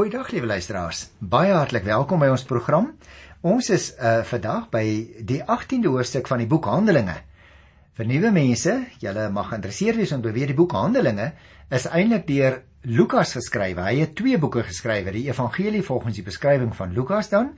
Goeiedag lieve luisteraars. Baie hartlik welkom by ons program. Ons is uh vandag by die 18de hoofstuk van die boek Handelinge. Vir nuwe mense, julle mag geïnteresseerd wees om te weet die boek Handelinge is eintlik deur Lukas geskryf. Hy het twee boeke geskryf, die Evangelie volgens die beskrywing van Lukas dan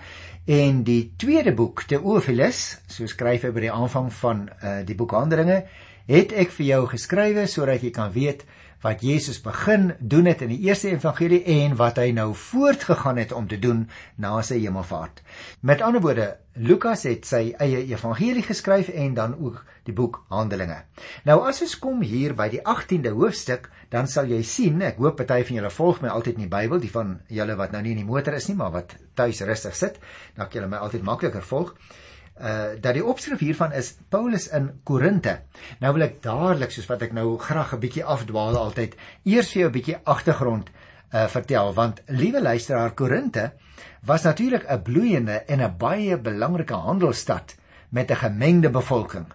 en die tweede boek, Theophilus, so skryf hy by die aanvang van uh die boek Handelinge, het ek vir jou geskrywe sodat jy kan weet wat Jesus begin doen het in die eerste evangelie en wat hy nou voortgegaan het om te doen na sy hemelvaart. Met ander woorde, Lukas het sy eie evangelie geskryf en dan ook die boek Handelinge. Nou as ons kom hier by die 18de hoofstuk, dan sal jy sien, ek hoop party van julle volg my altyd in die Bybel, die van julle wat nou nie in die motor is nie, maar wat tuis rustig sit, dan kan julle my altyd makliker volg uh dat die opskrif hiervan is Paulus in Korinte. Nou wil ek dadelik soos wat ek nou graag 'n bietjie afdwaal altyd, eers vir jou 'n bietjie agtergrond uh vertel want liewe luisteraar Korinte was natuurlik 'n bloeiende en 'n baie belangrike handelsstad met 'n gemengde bevolking.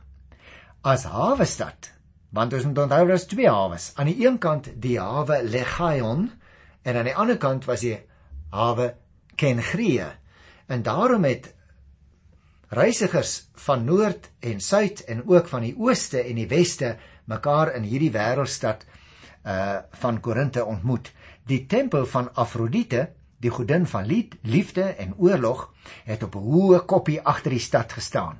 As hawe stad, want ons moet onthou daar's twee hawes. Aan die een kant die hawe Legaion en aan die ander kant was die hawe Kenchria. En daarom het reisigers van noord en suid en ook van die ooste en die weste mekaar in hierdie wêreldstad uh van Korinte ontmoet. Die tempel van Afrodite, die godin van lied, liefde en oorlog, het op 'n hoë koppie agter die stad gestaan.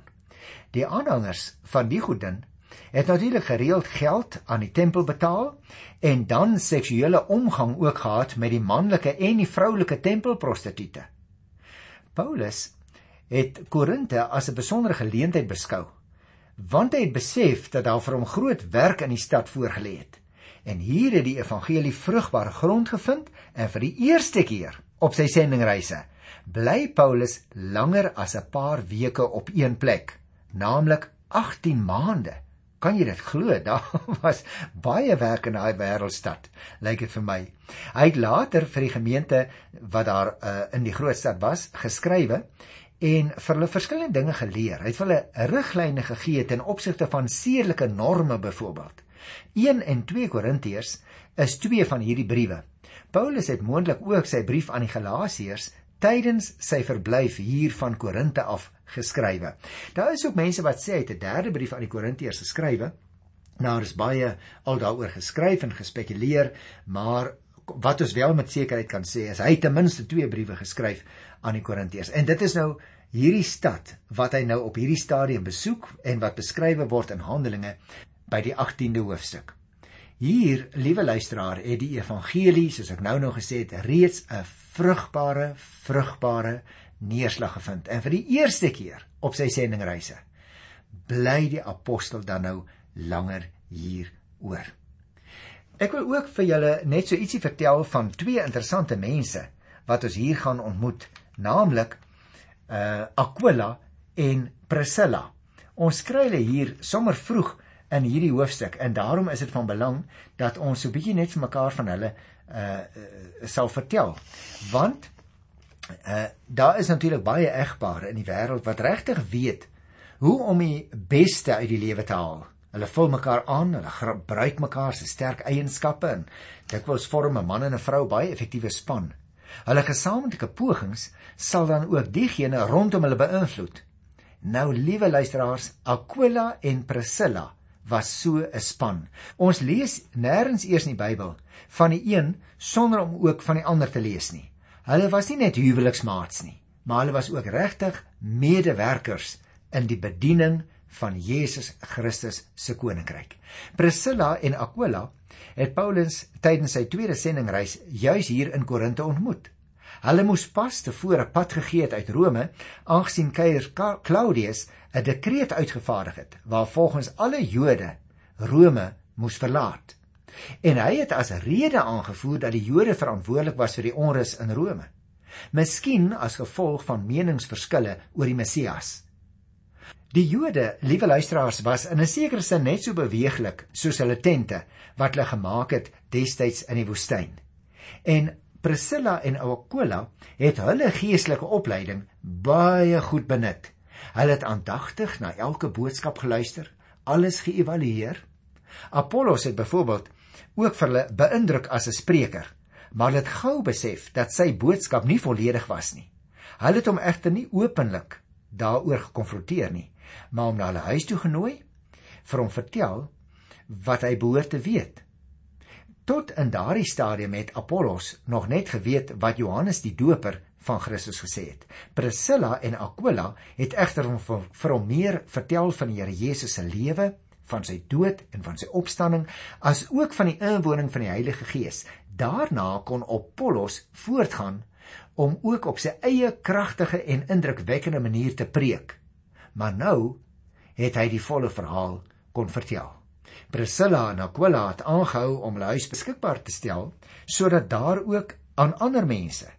Die aanhangers van die godin het natuurlik gereeld geld aan die tempel betaal en dan seksuele omgang ook gehad met die manlike en die vroulike tempelprostituie. Paulus het Korinte as 'n besondere geleentheid beskou, want hy het besef dat daar vir hom groot werk in die stad voorgelê het. En hier het die evangelie vrugbare grond gevind en vir die eerste keer op sy sendingreise bly Paulus langer as 'n paar weke op een plek, naamlik 18 maande. Kan jy dit glo? Daar was baie werk in daai wêreldstad, lyk dit vir my. Hy het later vir die gemeente wat daar uh, in die groot stad was, geskrywe en vir hulle verskillende dinge geleer. Hy het hulle riglyne gegee ten opsigte van sedelike norme byvoorbeeld. 1 en 2 Korintiërs is twee van hierdie briewe. Paulus het moontlik ook sy brief aan die Galasiërs tydens sy verblyf hier van Korinte af geskrywe. Daar is ook mense wat sê hy het 'n derde brief aan die Korintiërs geskrywe. Nou daar is baie al daaroor geskryf en gespekuleer, maar wat ons wel met sekerheid kan sê is hy het ten minste twee briewe geskryf aan die Korintiërs. En dit is nou hierdie stad wat hy nou op hierdie stadium besoek en wat beskrywe word in Handelinge by die 18de hoofstuk. Hier, liewe luisteraar, het die evangelie, soos ek nou nog gesê het, reeds 'n vrugbare, vrugbare neerslag gevind. En vir die eerste keer op sy sendingreise bly die apostel dan nou langer hier oor. Ek wil ook vir julle net so ietsie vertel van twee interessante mense wat ons hier gaan ontmoet naamlik uh Aquila en Priscilla. Ons kry hulle hier sommer vroeg in hierdie hoofstuk en daarom is dit van belang dat ons so bietjie net vir mekaar van hulle uh, uh sal vertel. Want uh daar is natuurlik baie egpare in die wêreld wat regtig weet hoe om die beste uit die lewe te haal. Hulle vul mekaar aan, hulle gebruik mekaar se sterk eienskappe en dikwels vorm 'n man en 'n vrou baie effektiewe span. Hulle gesamentlike pogings sal dan ook diegene rondom hulle beïnvloed. Nou liewe luisteraars, Aquila en Priscilla was so 'n span. Ons lees nêrens eers in die Bybel van die een sonder om ook van die ander te lees nie. Hulle was nie net huweliksmaats nie, maar hulle was ook regtig medewerkers in die bediening van Jesus Christus se koninkryk. Priscilla en Aquila het Paulus tydens sy tweede sendingreis juis hier in Korinte ontmoet. Hulle moes pas tevore pad gegee het uit Rome, aangesien keiser Claudius 'n dekreet uitgevaardig het waar volgens alle Jode Rome moes verlaat. En hy het as rede aangevoer dat die Jode verantwoordelik was vir die onrus in Rome. Miskien as gevolg van meningsverskille oor die Messias. Die Jode, liewe luisteraars, was in 'n sekere sin net so beweeglik soos hulle tente wat hulle gemaak het destyds in die woestyn. En Priscilla en Aquila het hulle geestelike opleiding baie goed benut. Hulle het aandagtig na elke boodskap geluister, alles geëvalueer. Apollos het byvoorbeeld ook vir hulle beïndruk as 'n spreker. maar het gou besef dat sy boodskap nie volledig was nie. Hulle het hom egter nie openlik daaroor gekonfronteer nie, maar hom na hulle huis toe genooi vir hom vertel wat hy behoort te weet. Tot in daardie stadium het Apollos nog net geweet wat Johannes die Doper van Christus gesê het. Priscilla en Aquila het egter hom vir hom meer vertel van die Here Jesus se lewe, van sy dood en van sy opstanding, as ook van die inwoning van die Heilige Gees. Daarna kon Apollos voortgaan om ook op sy eie kragtige en indrukwekkende manier te preek. Maar nou het hy die volle verhaal kon vertel. Priscilla en Aquila het aangehou om hulle huis beskikbaar te stel sodat daar ook aan ander mense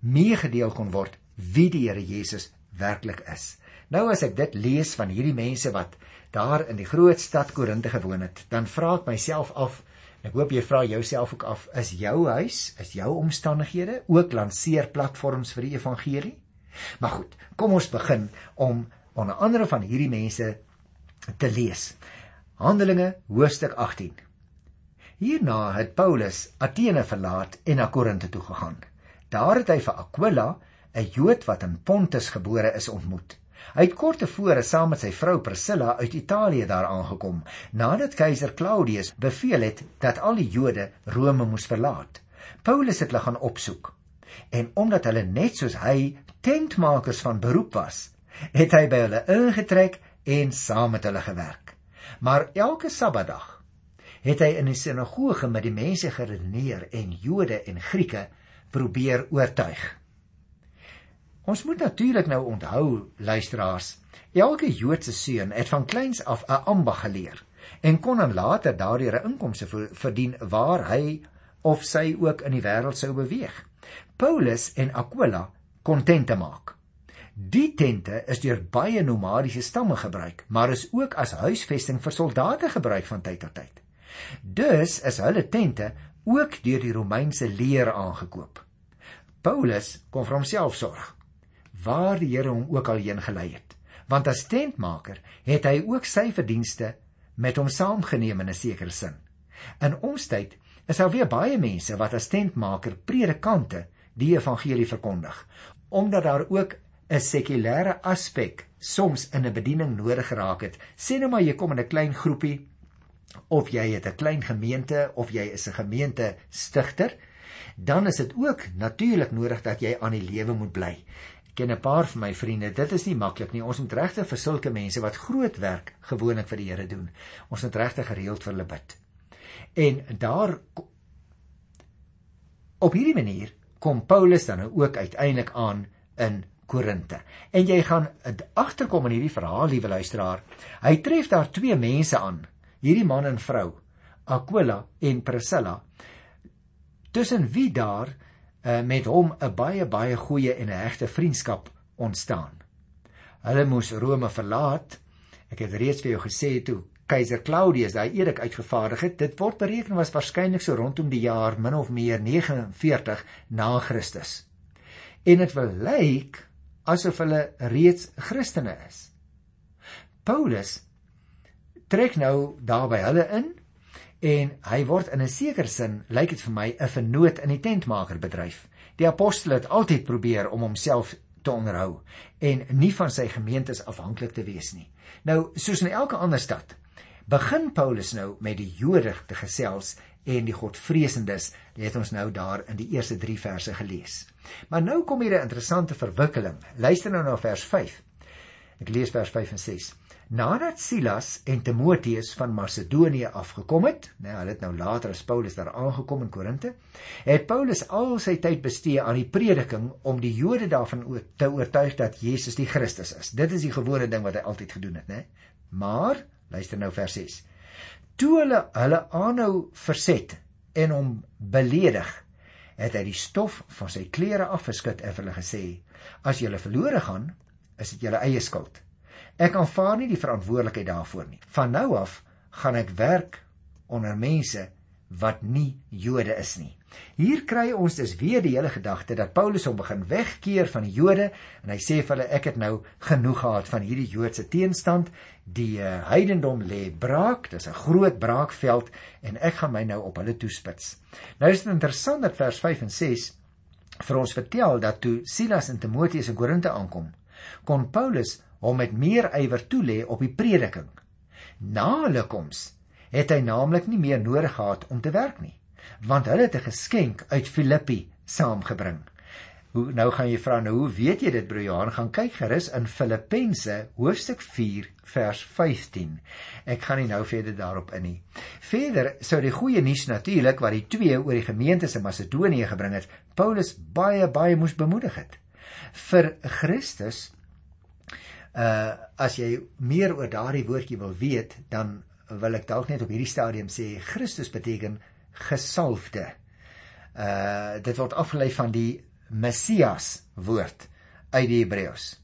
meegedeel kon word wie die Here Jesus werklik is. Nou as ek dit lees van hierdie mense wat daar in die groot stad Korinthe gewoon het, dan vra ek myself af Ek hoop jy vra jouself ook af, is jou huis, is jou omstandighede ook lanseer platforms vir die evangelie? Maar goed, kom ons begin om onder andere van hierdie mense te lees. Handelinge hoofstuk 18. Hierna het Paulus Athene verlaat en na Korinthe toe gegaan. Daar het hy vir Aquila, 'n Jood wat in Pontus gebore is, ontmoet. Hy het kort tevore saam met sy vrou Priscilla uit Italië daar aangekom nadat keiser Claudius beveel het dat al die Jode Rome moes verlaat. Paulus het hulle gaan opsoek. En omdat hulle net soos hy tentmakers van beroep was, het hy by hulle ingetrek en saam met hulle gewerk. Maar elke Sabbatdag het hy in die sinagoge met die mense geredeneer en Jode en Grieke probeer oortuig. Ons moet natuurlik nou onthou, luisteraars, elke Joodse seun het van kleins af 'n ambag geleer en kon dan later daardeur 'n inkomste verdien waar hy of sy ook in die wêreld sou beweeg. Paulus en Aquila kon tente maak. Die tente is deur baie nomadiese stamme gebruik, maar is ook as huisvesting vir soldate gebruik van tyd tot tyd. Dus is hulle tente ook deur die Romeinse leer aangekoop. Paulus kon vir homself sorg waar die Here hom ook al heen gelei het. Want as tentmaker het hy ook sy verdienste met hom saamgeneem in 'n sekere sin. In ons tyd is daar weer baie mense wat as tentmaker predikante die evangelie verkondig, omdat daar ook 'n sekulêre aspek soms in 'n bediening nodig geraak het. Sê nou maar jy kom in 'n klein groepie of jy het 'n klein gemeente of jy is 'n gemeente stigter, dan is dit ook natuurlik nodig dat jy aan die lewe moet bly ken 'n paar van my vriende. Dit is nie maklik nie. Ons moet regtig vir sulke mense wat groot werk gewoonlik vir die Here doen. Ons moet regtig gereeld vir hulle bid. En daar op hierdie manier kom Paulus dan ook uiteindelik aan in Korinte. En jy gaan agterkom in hierdie verhaal, liewe luisteraar. Hy tref daar twee mense aan, hierdie man en vrou, Aquila en Priscilla. Tussen wie daar uh, met hom 'n baie baie goeie en 'n hegte vriendskap ontstaan. Hulle moes Rome verlaat. Ek het reeds vir jou gesê toe keiser Claudius daai edik uitgevaardig het, dit word bereken was waarskynlik so rondom die jaar min of meer 49 na Christus. En dit lyk asof hulle reeds Christene is. Paulus trek nou daar by hulle in en hy word in 'n sekere sin lyk dit vir my 'n vernoot in die tentmakerbedryf. Die apostel het altyd probeer om homself te onderhou en nie van sy gemeentes afhanklik te wees nie. Nou, soos in elke ander stad, begin Paulus nou met die Jode te gesels en die Godvreesendes. Het ons nou daar in die eerste 3 verse gelees. Maar nou kom hier 'n interessante verwikkeling. Luister nou na vers 5. Ek lees vers 5 en 6. Nadat Silas en Timoteus van Macedonië afgekom het, nee, hulle het nou later as Paulus daar aangekom in Korinte, het Paulus al sy tyd bestee aan die prediking om die Jode daarvan te oortuig dat Jesus die Christus is. Dit is die gewone ding wat hy altyd gedoen het, né? Maar, luister nou vers 6. Toe hulle hulle aanhou verset en hom beledig, het hy die stof van sy klere afgeskit en vir hulle gesê: "As julle verlore gaan, is dit julle eie skuld." Ek aanvaar nie die verantwoordelikheid daarvoor nie. Van nou af gaan ek werk onder mense wat nie Jode is nie. Hier kry ons dus weer die hele gedagte dat Paulus hom begin wegkeer van die Jode en hy sê vir hulle ek het nou genoeg gehad van hierdie Joodse teenstand. Die uh, heidendom lê braak, dis 'n groot braakveld en ek gaan my nou op hulle toespits. Nou is dit interessant dat vers 5 en 6 vir ons vertel dat toe Silas en Timoteus in Korinte aankom, kon Paulus hom met meer ywer toelê op die prediking. Na hulle koms het hy naamlik nie meer nodig gehad om te werk nie, want hulle het 'n geskenk uit Filippi saamgebring. Hoe nou gaan jy vra nou hoe weet jy dit broer Johan gaan kyk gerus in Filippense hoofstuk 4 vers 15. Ek gaan nie nou verder daarop in nie. Verder sou die goeie nuus natuurlik wat die twee oor die gemeentes in Macedonië gebring het, Paulus baie baie moes bemoedig het. Vir Christus uh as jy meer oor daardie woordjie wil weet, dan wil ek dalk net op hierdie stadium sê Christus beteken gesalfde. Uh dit word afgelei van die Messias woord uit die Hebreëus.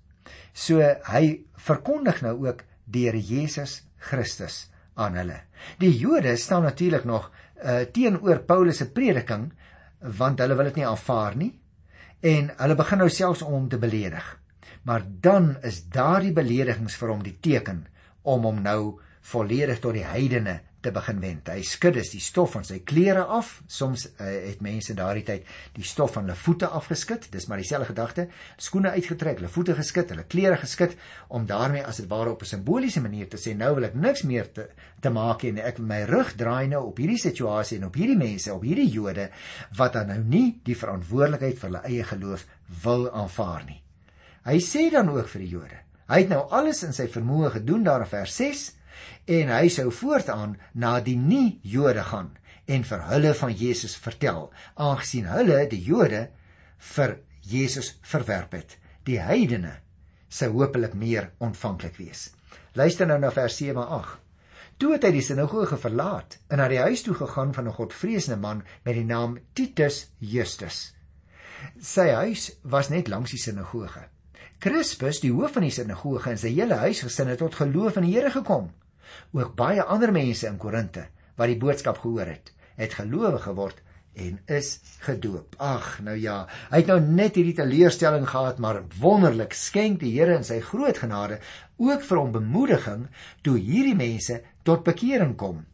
So hy verkondig nou ook Here Jesus Christus aan hulle. Die Jode staan natuurlik nog uh teenoor Paulus se prediking want hulle wil dit nie aanvaar nie en hulle begin nou selfs om te beledig maar dan is daardie beledigings vir hom die teken om hom nou volledig tot die heidene te begin wend. Hy skud dus die stof van sy klere af. Soms uh, het mense daardie tyd die stof van hulle voete afgeskit. Dis maar dieselfde gedagte. Skoene uitgetrek, hulle voete geskit, hulle klere geskit om daarmee as dit ware op 'n simboliese manier te sê nou wil ek niks meer te, te maak en ek my rug draai nou op hierdie situasie en op hierdie mense, op hierdie Jode wat dan nou nie die verantwoordelikheid vir hulle eie geloof wil aanvaar nie. Hy sê dan ook vir die Jode. Hy het nou alles in sy vermoë gedoen daar in vers 6 en hy sou voortaan na die nie Jode gaan en vir hulle van Jesus vertel, aangesien hulle die Jode vir Jesus verwerp het. Die heidene sou hopelik meer ontvanklik wees. Luister nou na vers 7 en 8. Toe het hy die sinagoge verlaat en na die huis toe gegaan van 'n godvreesende man met die naam Titus Justus. Sy huis was net langs die sinagoge. Crispus, die hoof van die sinagoge en sy hele huisgesin het tot geloof in die Here gekom. Ook baie ander mense in Korinte wat die boodskap gehoor het, het gelowig geword en is gedoop. Ag, nou ja, hy het nou net hierdie teleurstelling gehad, maar wonderlik skenk die Here in sy groot genade ook vir hom bemoediging toe hierdie mense tot bekering kom.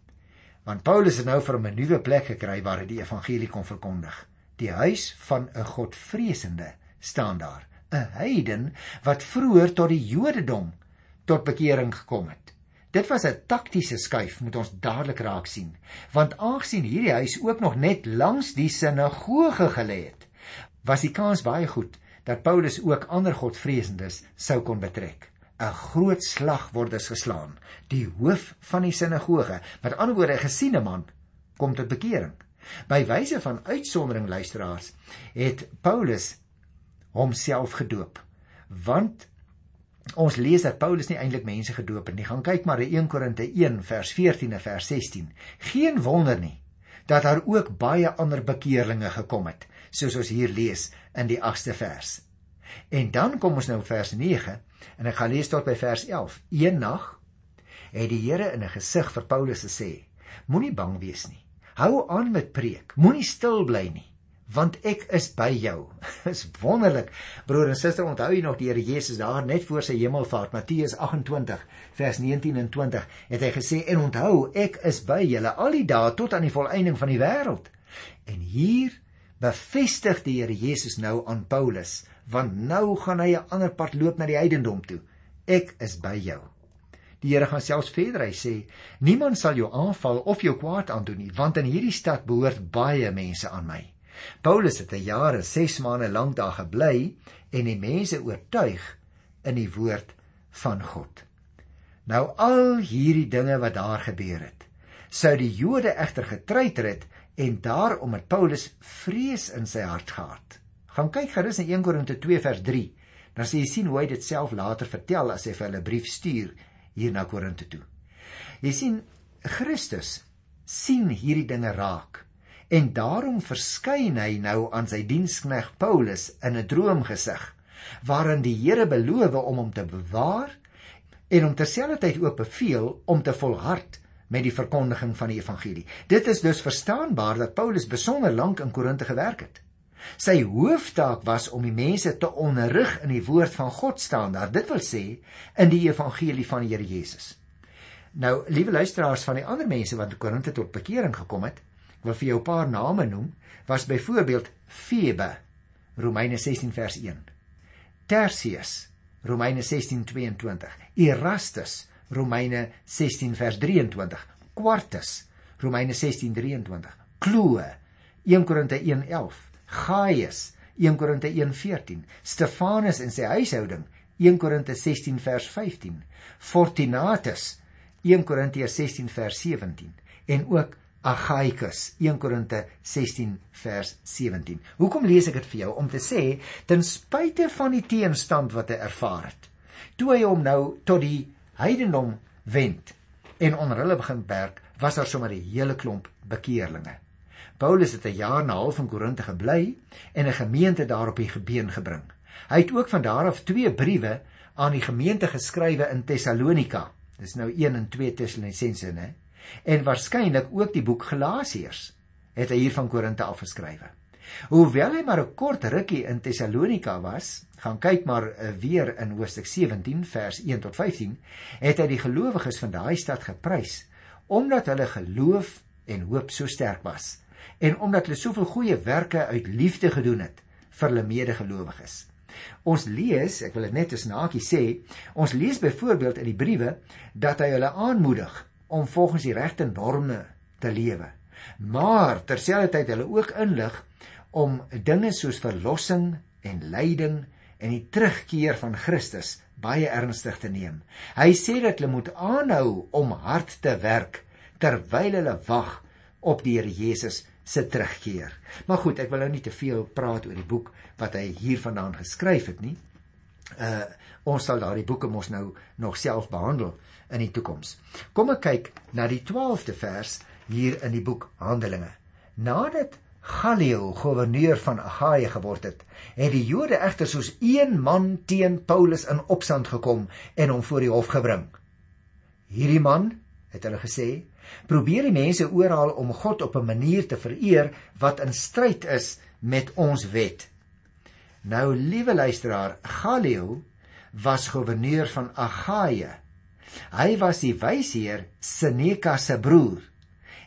Want Paulus het nou vir hom 'n nuwe plek gekry waar hy die evangelie kon verkondig. Die huis van 'n Godvreesende staan daar. 'n heiden wat vroeër tot die Jodendom tot bekering gekom het. Dit was 'n taktiese skuif, moet ons dadelik raak sien, want aangesien hierdie huis ook nog net langs die sinagoge gelê het, was die kans baie goed dat Paulus ook ander godvreesendes sou kon betrek. 'n Groot slag word dus geslaan. Die hoof van die sinagoge, met ander woorde 'n gesiene man, kom tot bekering. By wyse van uitsondering luisteraars, het Paulus homself gedoop. Want ons lees dat Paulus nie eintlik mense gedoop het nie. Gaan kyk maar in 1 Korinte 1 vers 14 en vers 16. Geen wonder nie dat daar ook baie ander bekeerlinge gekom het, soos ons hier lees in die 8ste vers. En dan kom ons nou vers 9 en ek gaan lees tot by vers 11. Een nag het die Here in 'n gesig vir Paulus gesê: Moenie bang wees nie. Hou aan met preek. Moenie stil bly nie want ek is by jou. Dis wonderlik. Broer en suster, onthou jy nog die Here Jesus daar net voor sy hemelvaart, Matteus 28 vers 19 en 20, het hy gesê en onthou, ek is by julle al die dae tot aan die volëinding van die wêreld. En hier bevestig die Here Jesus nou aan Paulus, want nou gaan hy 'n ander pad loop na die heidendom toe. Ek is by jou. Die Here gaan selfs verder hy sê, niemand sal jou aanval of jou kwaad aandoen nie, want in hierdie stad behoort baie mense aan my. Paulus het 'n jaar en 6 maande lank daar gebly en die mense oortuig in die woord van God. Nou al hierdie dinge wat daar gebeur het, sou die Jode egter getreiter het en daarom het Paulus vrees in sy hart gehad. Gaan kyk gerus in 1 Korinte 2 vers 3. Dan sê jy sien hoe hy dit self later vertel as hy vir hulle brief stuur hier na Korinte toe. Jy sien Christus sien hierdie dinge raak en daarom verskyn hy nou aan sy dienskneg Paulus in 'n droomgesig waarin die Here beloof om hom te bewaar en om terselfdertyd ook beveel om te volhard met die verkondiging van die evangelie. Dit is dus verstaanbaar dat Paulus besonder lank in Korinthe gewerk het. Sy hooftaak was om die mense te onderrig in die woord van God standaard, dit wil sê in die evangelie van die Here Jesus. Nou, liewe luisteraars van die ander mense wat in Korinthe tot bekering gekom het, wil vir jou 'n paar name noem, was byvoorbeeld Febe, Romeine 16 vers 1. Tertius, Romeine 16:22. Erastus, Romeine 16 vers 23. Quartus, Romeine 16:23. Chloe, 1 Korinte 1:11. Gaius, 1 Korinte 1:14. Stefanus en sy huishouding, 1 Korinte 16 vers 15. Fortunatus, 1 Korintiërs 16 vers 17 en ook Agaikus 1 Korinte 16 vers 17. Hoekom lees ek dit vir jou om te sê ten spyte van die teenstand wat hy ervaar het, toe hy hom nou tot die heidendom wend en onder hulle begin werk, was daar sommer 'n hele klomp bekeerlinge. Paulus het 'n jaar en 'n half in Korinte gebly en 'n gemeente daar op die gebeen gebring. Hy het ook van daar af twee briewe aan die gemeente geskrywe in Tessalonika Dis nou 1 en 2 Tessalonisense, né? En waarskynlik ook die boek Galasiërs het hy hier van Korinte afgeskrywe. Hoewel hy maar 'n kort rukkie in Tessalonika was, gaan kyk maar eh, weer in Hoofstuk 17 vers 1 tot 15, het hy die gelowiges van daai stad geprys omdat hulle geloof en hoop so sterk was en omdat hulle soveel goeie werke uit liefde gedoen het vir hulle medegelowiges. Ons lees, ek wil dit net as naakie sê, ons lees byvoorbeeld in die briewe dat hy hulle aanmoedig om volgens die regte norme te lewe. Maar terselfdertyd hulle ook inlig om dinge soos verlossing en lyding en die terugkeer van Christus baie ernstig te neem. Hy sê dat hulle moet aanhou om hard te werk terwyl hulle wag op die Here Jesus se terugkeer. Maar goed, ek wil nou nie te veel praat oor die boek wat hy hiervandaan geskryf het nie. Uh ons sal daardie boeke mos nou nog self behandel in die toekoms. Kom ek kyk na die 12de vers hier in die boek Handelinge. Nadat Gallio gouverneur van Agaia geword het, het die Jode egter soos een man teen Paulus in opstand gekom en hom voor die hof gebring. Hierdie man, het hulle gesê, probeer die mense oorhaal om God op 'n manier te vereer wat in stryd is met ons wet. Nou liewe luisteraar, Gallio was gouverneur van Agaia. Hy was die wysheer Seneca se broer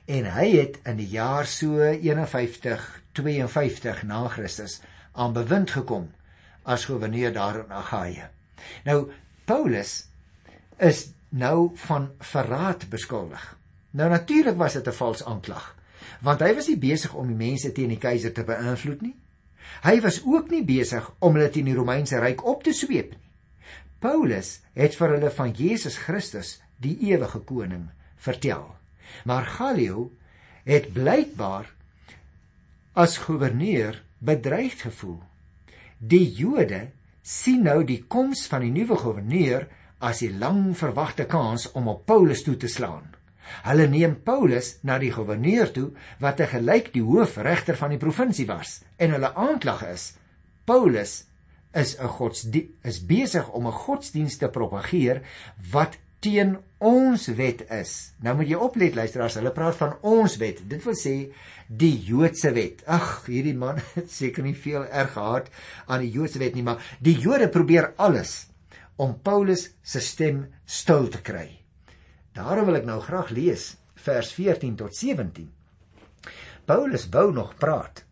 en hy het in die jaar so 51 52 na Christus aan bewind gekom as gouverneur daar in Agaia. Nou Paulus is nou van verraad beskuldig. Nou natuurlik was dit 'n vals aanklag, want hy was nie besig om die mense teen die keiser te beïnvloed nie. Hy was ook nie besig om hulle teen die Romeinse ryk op te sweep nie. Paulus het vir hulle van Jesus Christus, die ewige koning, vertel. Maar Gallio het blykbaar as goewerneur bedreig gevoel. Die Jode sien nou die koms van die nuwe goewerneur as die lang verwagte kans om op Paulus toe te slaan. Hulle neem Paulus na die goewerneur toe wat te gelyk die hoofregter van die provinsie was en hulle aanklag is Paulus is 'n godsdienst is besig om 'n godsdienst te propageer wat teen ons wet is. Nou moet jy oplet luisteraars, hulle praat van ons wet. Dit wil sê die Joodse wet. Ag, hierdie man het seker nie veel erg gehad aan die Joodse wet nie, maar die Jode probeer alles om Paulus se stem stil te kry. Daarom wil ek nou graag lees vers 14 tot 17. Paulus wou nog praat,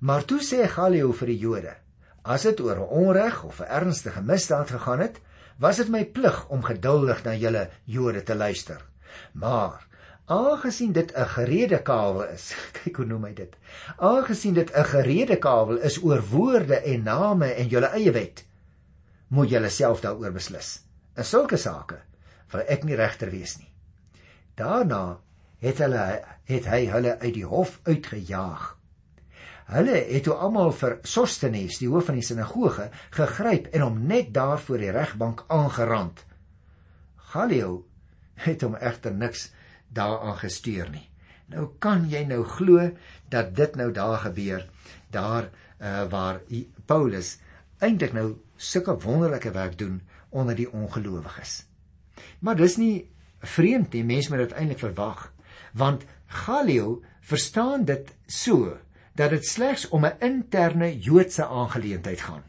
maar toe sê Gallio vir die Jode: As dit oor 'n onreg of 'n ernstige misdaad gegaan het, was dit my plig om geduldig na julle Jode te luister. Maar aangesien dit 'n gerede kawel is, kyk hoe noem hy dit. Aangesien dit 'n gerede kawel is oor woorde en name en julle eie wet, moet julle self daaroor beslis. In sulke sake wil ek nie regter wees nie. Daarna het hulle het hy hulle uit die hof uitgejaag. Hulle het toe almal vir Sostenes, die hoof van die sinagoge, gegryp en hom net daar voor die regbank aangerand. Gallio het hom egter niks daaraan gestuur nie. Nou kan jy nou glo dat dit nou daar gebeur, daar uh, waar Paulus eintlik nou sulke wonderlike werk doen onder die ongelowiges. Maar dis nie vreemd nie, mense moet dit eintlik verwag, want Galio verstaan dit so dat dit slegs om 'n interne Joodse aangeleentheid gaan.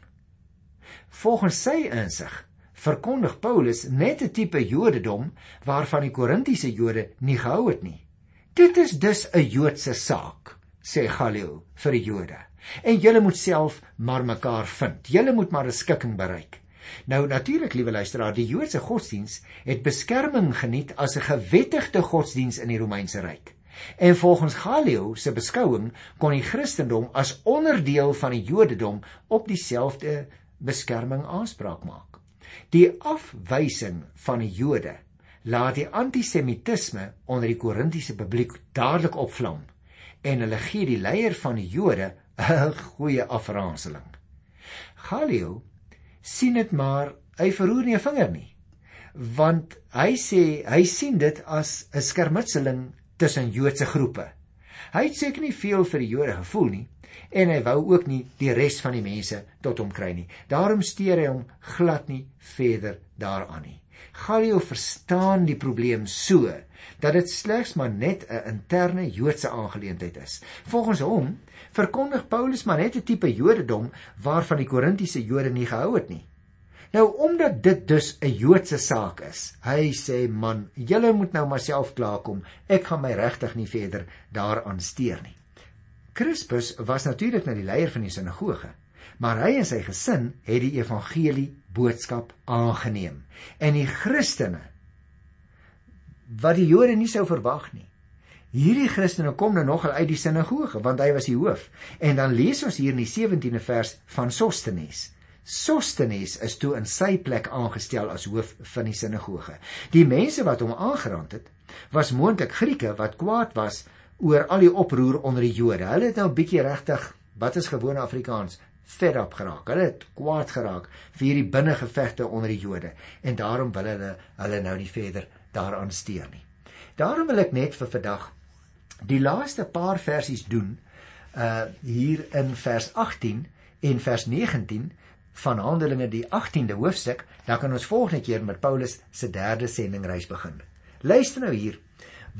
Volgens sy insig verkondig Paulus net 'n tipe Jodendom waarvan die Korintiese Jode nie gehou het nie. Dit is dus 'n Joodse saak, sê Galio vir die Jode. En julle moet self maar mekaar vind. Julle moet maar 'n skikking bereik. Nou natuurlik, liewe luisteraar, die Joodse godsdiens het beskerming geniet as 'n gewettigde godsdiens in die Romeinse ryk. En volgens Galio se beskouing kon die Christendom as onderdeel van die Jodendom op dieselfde beskerming aanspraak maak. Die afwysing van die Jode laat die antisemitisme onder die Korintiese publiek dadelik opvlam en hulle gee die leier van die Jode 'n goeie afranseling. Galio sien dit maar hy verroer nie 'n vinger nie. Want hy sê hy sien dit as 'n skermutseling tussen Joodse groepe. Hy het seker nie veel vir die Jode gevoel nie en hy wou ook nie die res van die mense tot hom kry nie. Daarom steur hy hom glad nie verder daaraan nie. Galio verstaan die probleem so dat dit slegs maar net 'n interne Joodse aangeleentheid is. Volgens hom verkondig Paulus maar net 'n tipe Jodendom waarvan die Korintiese Jode nie gehou het nie. Nou omdat dit dus 'n Joodse saak is, hy sê man, julle moet nou maar self klaarkom. Ek gaan my regtig nie verder daaraan steur nie. Crispus was natuurlik nou die leier van die sinagoge, maar hy en sy gesin het die evangelie boodskap aangeneem. En die Christene wat die Jode nie sou verwag nie. Hierdie Christene kom nou nogal uit die sinagoge want hy was die hoof. En dan lees ons hier in die 17de vers van Sostenes. Sostenes is toe in sy plek aangestel as hoof van die sinagoge. Die mense wat hom aangerand het, was moontlik Grieke wat kwaad was oor al die oproer onder die Jode. Hulle het nou 'n bietjie regtig, wat is gewone Afrikaans, fed up geraak. Hulle het kwaad geraak vir hierdie binnengevegte onder die Jode en daarom wil hulle hulle nou nie verder daaraan steur nie. Daarom wil ek net vir vandag die laaste paar versies doen uh hier in vers 18 en vers 19 van Handelinge die 18de hoofstuk, dan kan ons volgende keer met Paulus se derde sendingreis begin. Luister nou hier,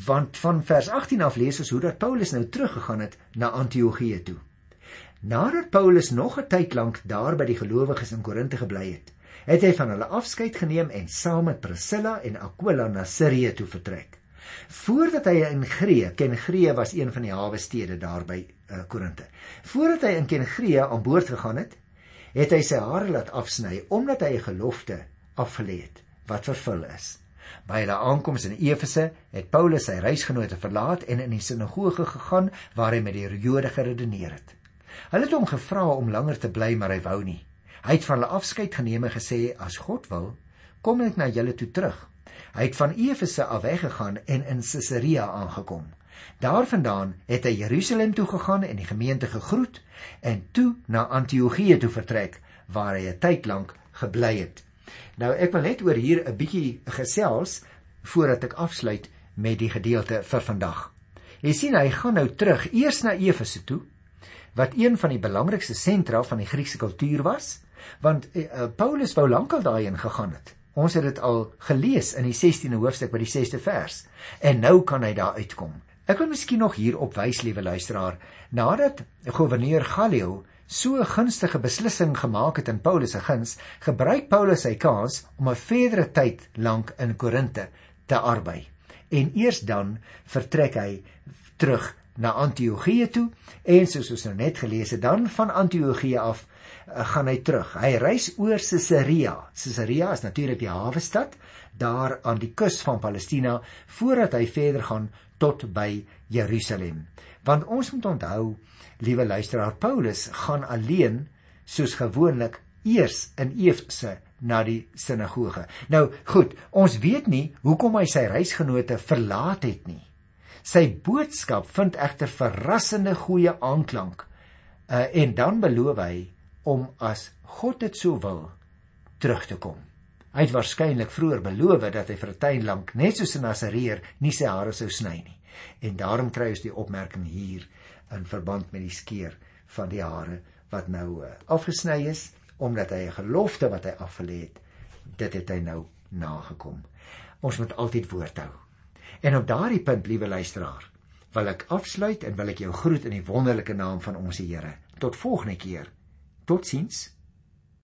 want van vers 18 af lees ons hoe dat Paulus nou teruggegaan het na Antiochië toe. Nadat Paulus nog 'n tyd lank daar by die gelowiges in Korinte gebly het, het hy van hulle afskeid geneem en saam met Priscilla en Aquila na Sirië toe vertrek. Voordat hy in Greë, Kengreë was een van die hawe stede daar by uh, Korinte. Voordat hy in Kengreë aan boord gegaan het, het hy sy hare laat afsny omdat hy 'n gelofte afgelê het wat vervul is. By hulle aankoms in Efese het Paulus sy reisgenote verlaat en in die sinagoge gegaan waar hy met die Jode geredeneer het. Hulle het hom gevra om langer te bly, maar hy wou nie. Hy het van hulle afskeid geneem en gesê as God wil, kom ek na julle toe terug. Hy het van Efese af weggegaan en in Caesarea aangekom. Daarvandaan het hy Jerusalem toe gegaan en die gemeente gegroet en toe na Antiochië toe vertrek waar hy 'n tyd lank gebly het. Nou ek wil net oor hier 'n bietjie gesels voordat ek afsluit met die gedeelte vir vandag. Jy sien hy gaan nou terug eers na Efese toe wat een van die belangrikste sentra van die Griekse kultuur was want uh, Paulus wou lankal daarheen gegaan het. Ons het dit al gelees in die 16de hoofstuk by die 6ste vers en nou kan hy daar uitkom. Ek wil miskien nog hier opwys, liewe luisteraar, nadat gouverneur Gallio so 'n gunstige beslissing gemaak het in Paulus se guns, gebruik Paulus sy kans om 'n verdere tyd lank in Korinte te arbei. En eers dan vertrek hy terug na Antiochië toe en soos ons nou net gelees het, dan van Antiochië af uh, gaan hy terug. Hy reis oor Caesarea. Caesarea is natuurlik die hawe stad daar aan die kus van Palestina voordat hy verder gaan tot by Jerusalem. Want ons moet onthou, liewe luisteraar, Paulus gaan alleen soos gewoonlik eers in Efese na die sinagoge. Nou goed, ons weet nie hoekom hy sy reisgenote verlaat het nie. Sy boodskap vind egter verrassende goeie aanklank. Uh, en dan beloof hy om as God dit sou wil terug te kom. Hy het waarskynlik vroeër beloof dat hy vir 'n tyd lank net soos 'n Nasareer nie sy hare sou sny nie. En daarom kry ons die opmerking hier in verband met die skeer van die hare wat nou uh, afgesny is omdat hy 'n gelofte wat hy afgelê het, dit het hy nou nagekom. Ons moet altyd woord hou. En op daardie punt, liewe luisteraar, wil ek afsluit en wil ek jou groet in die wonderlike naam van ons Here. Tot volgende keer. Totsiens.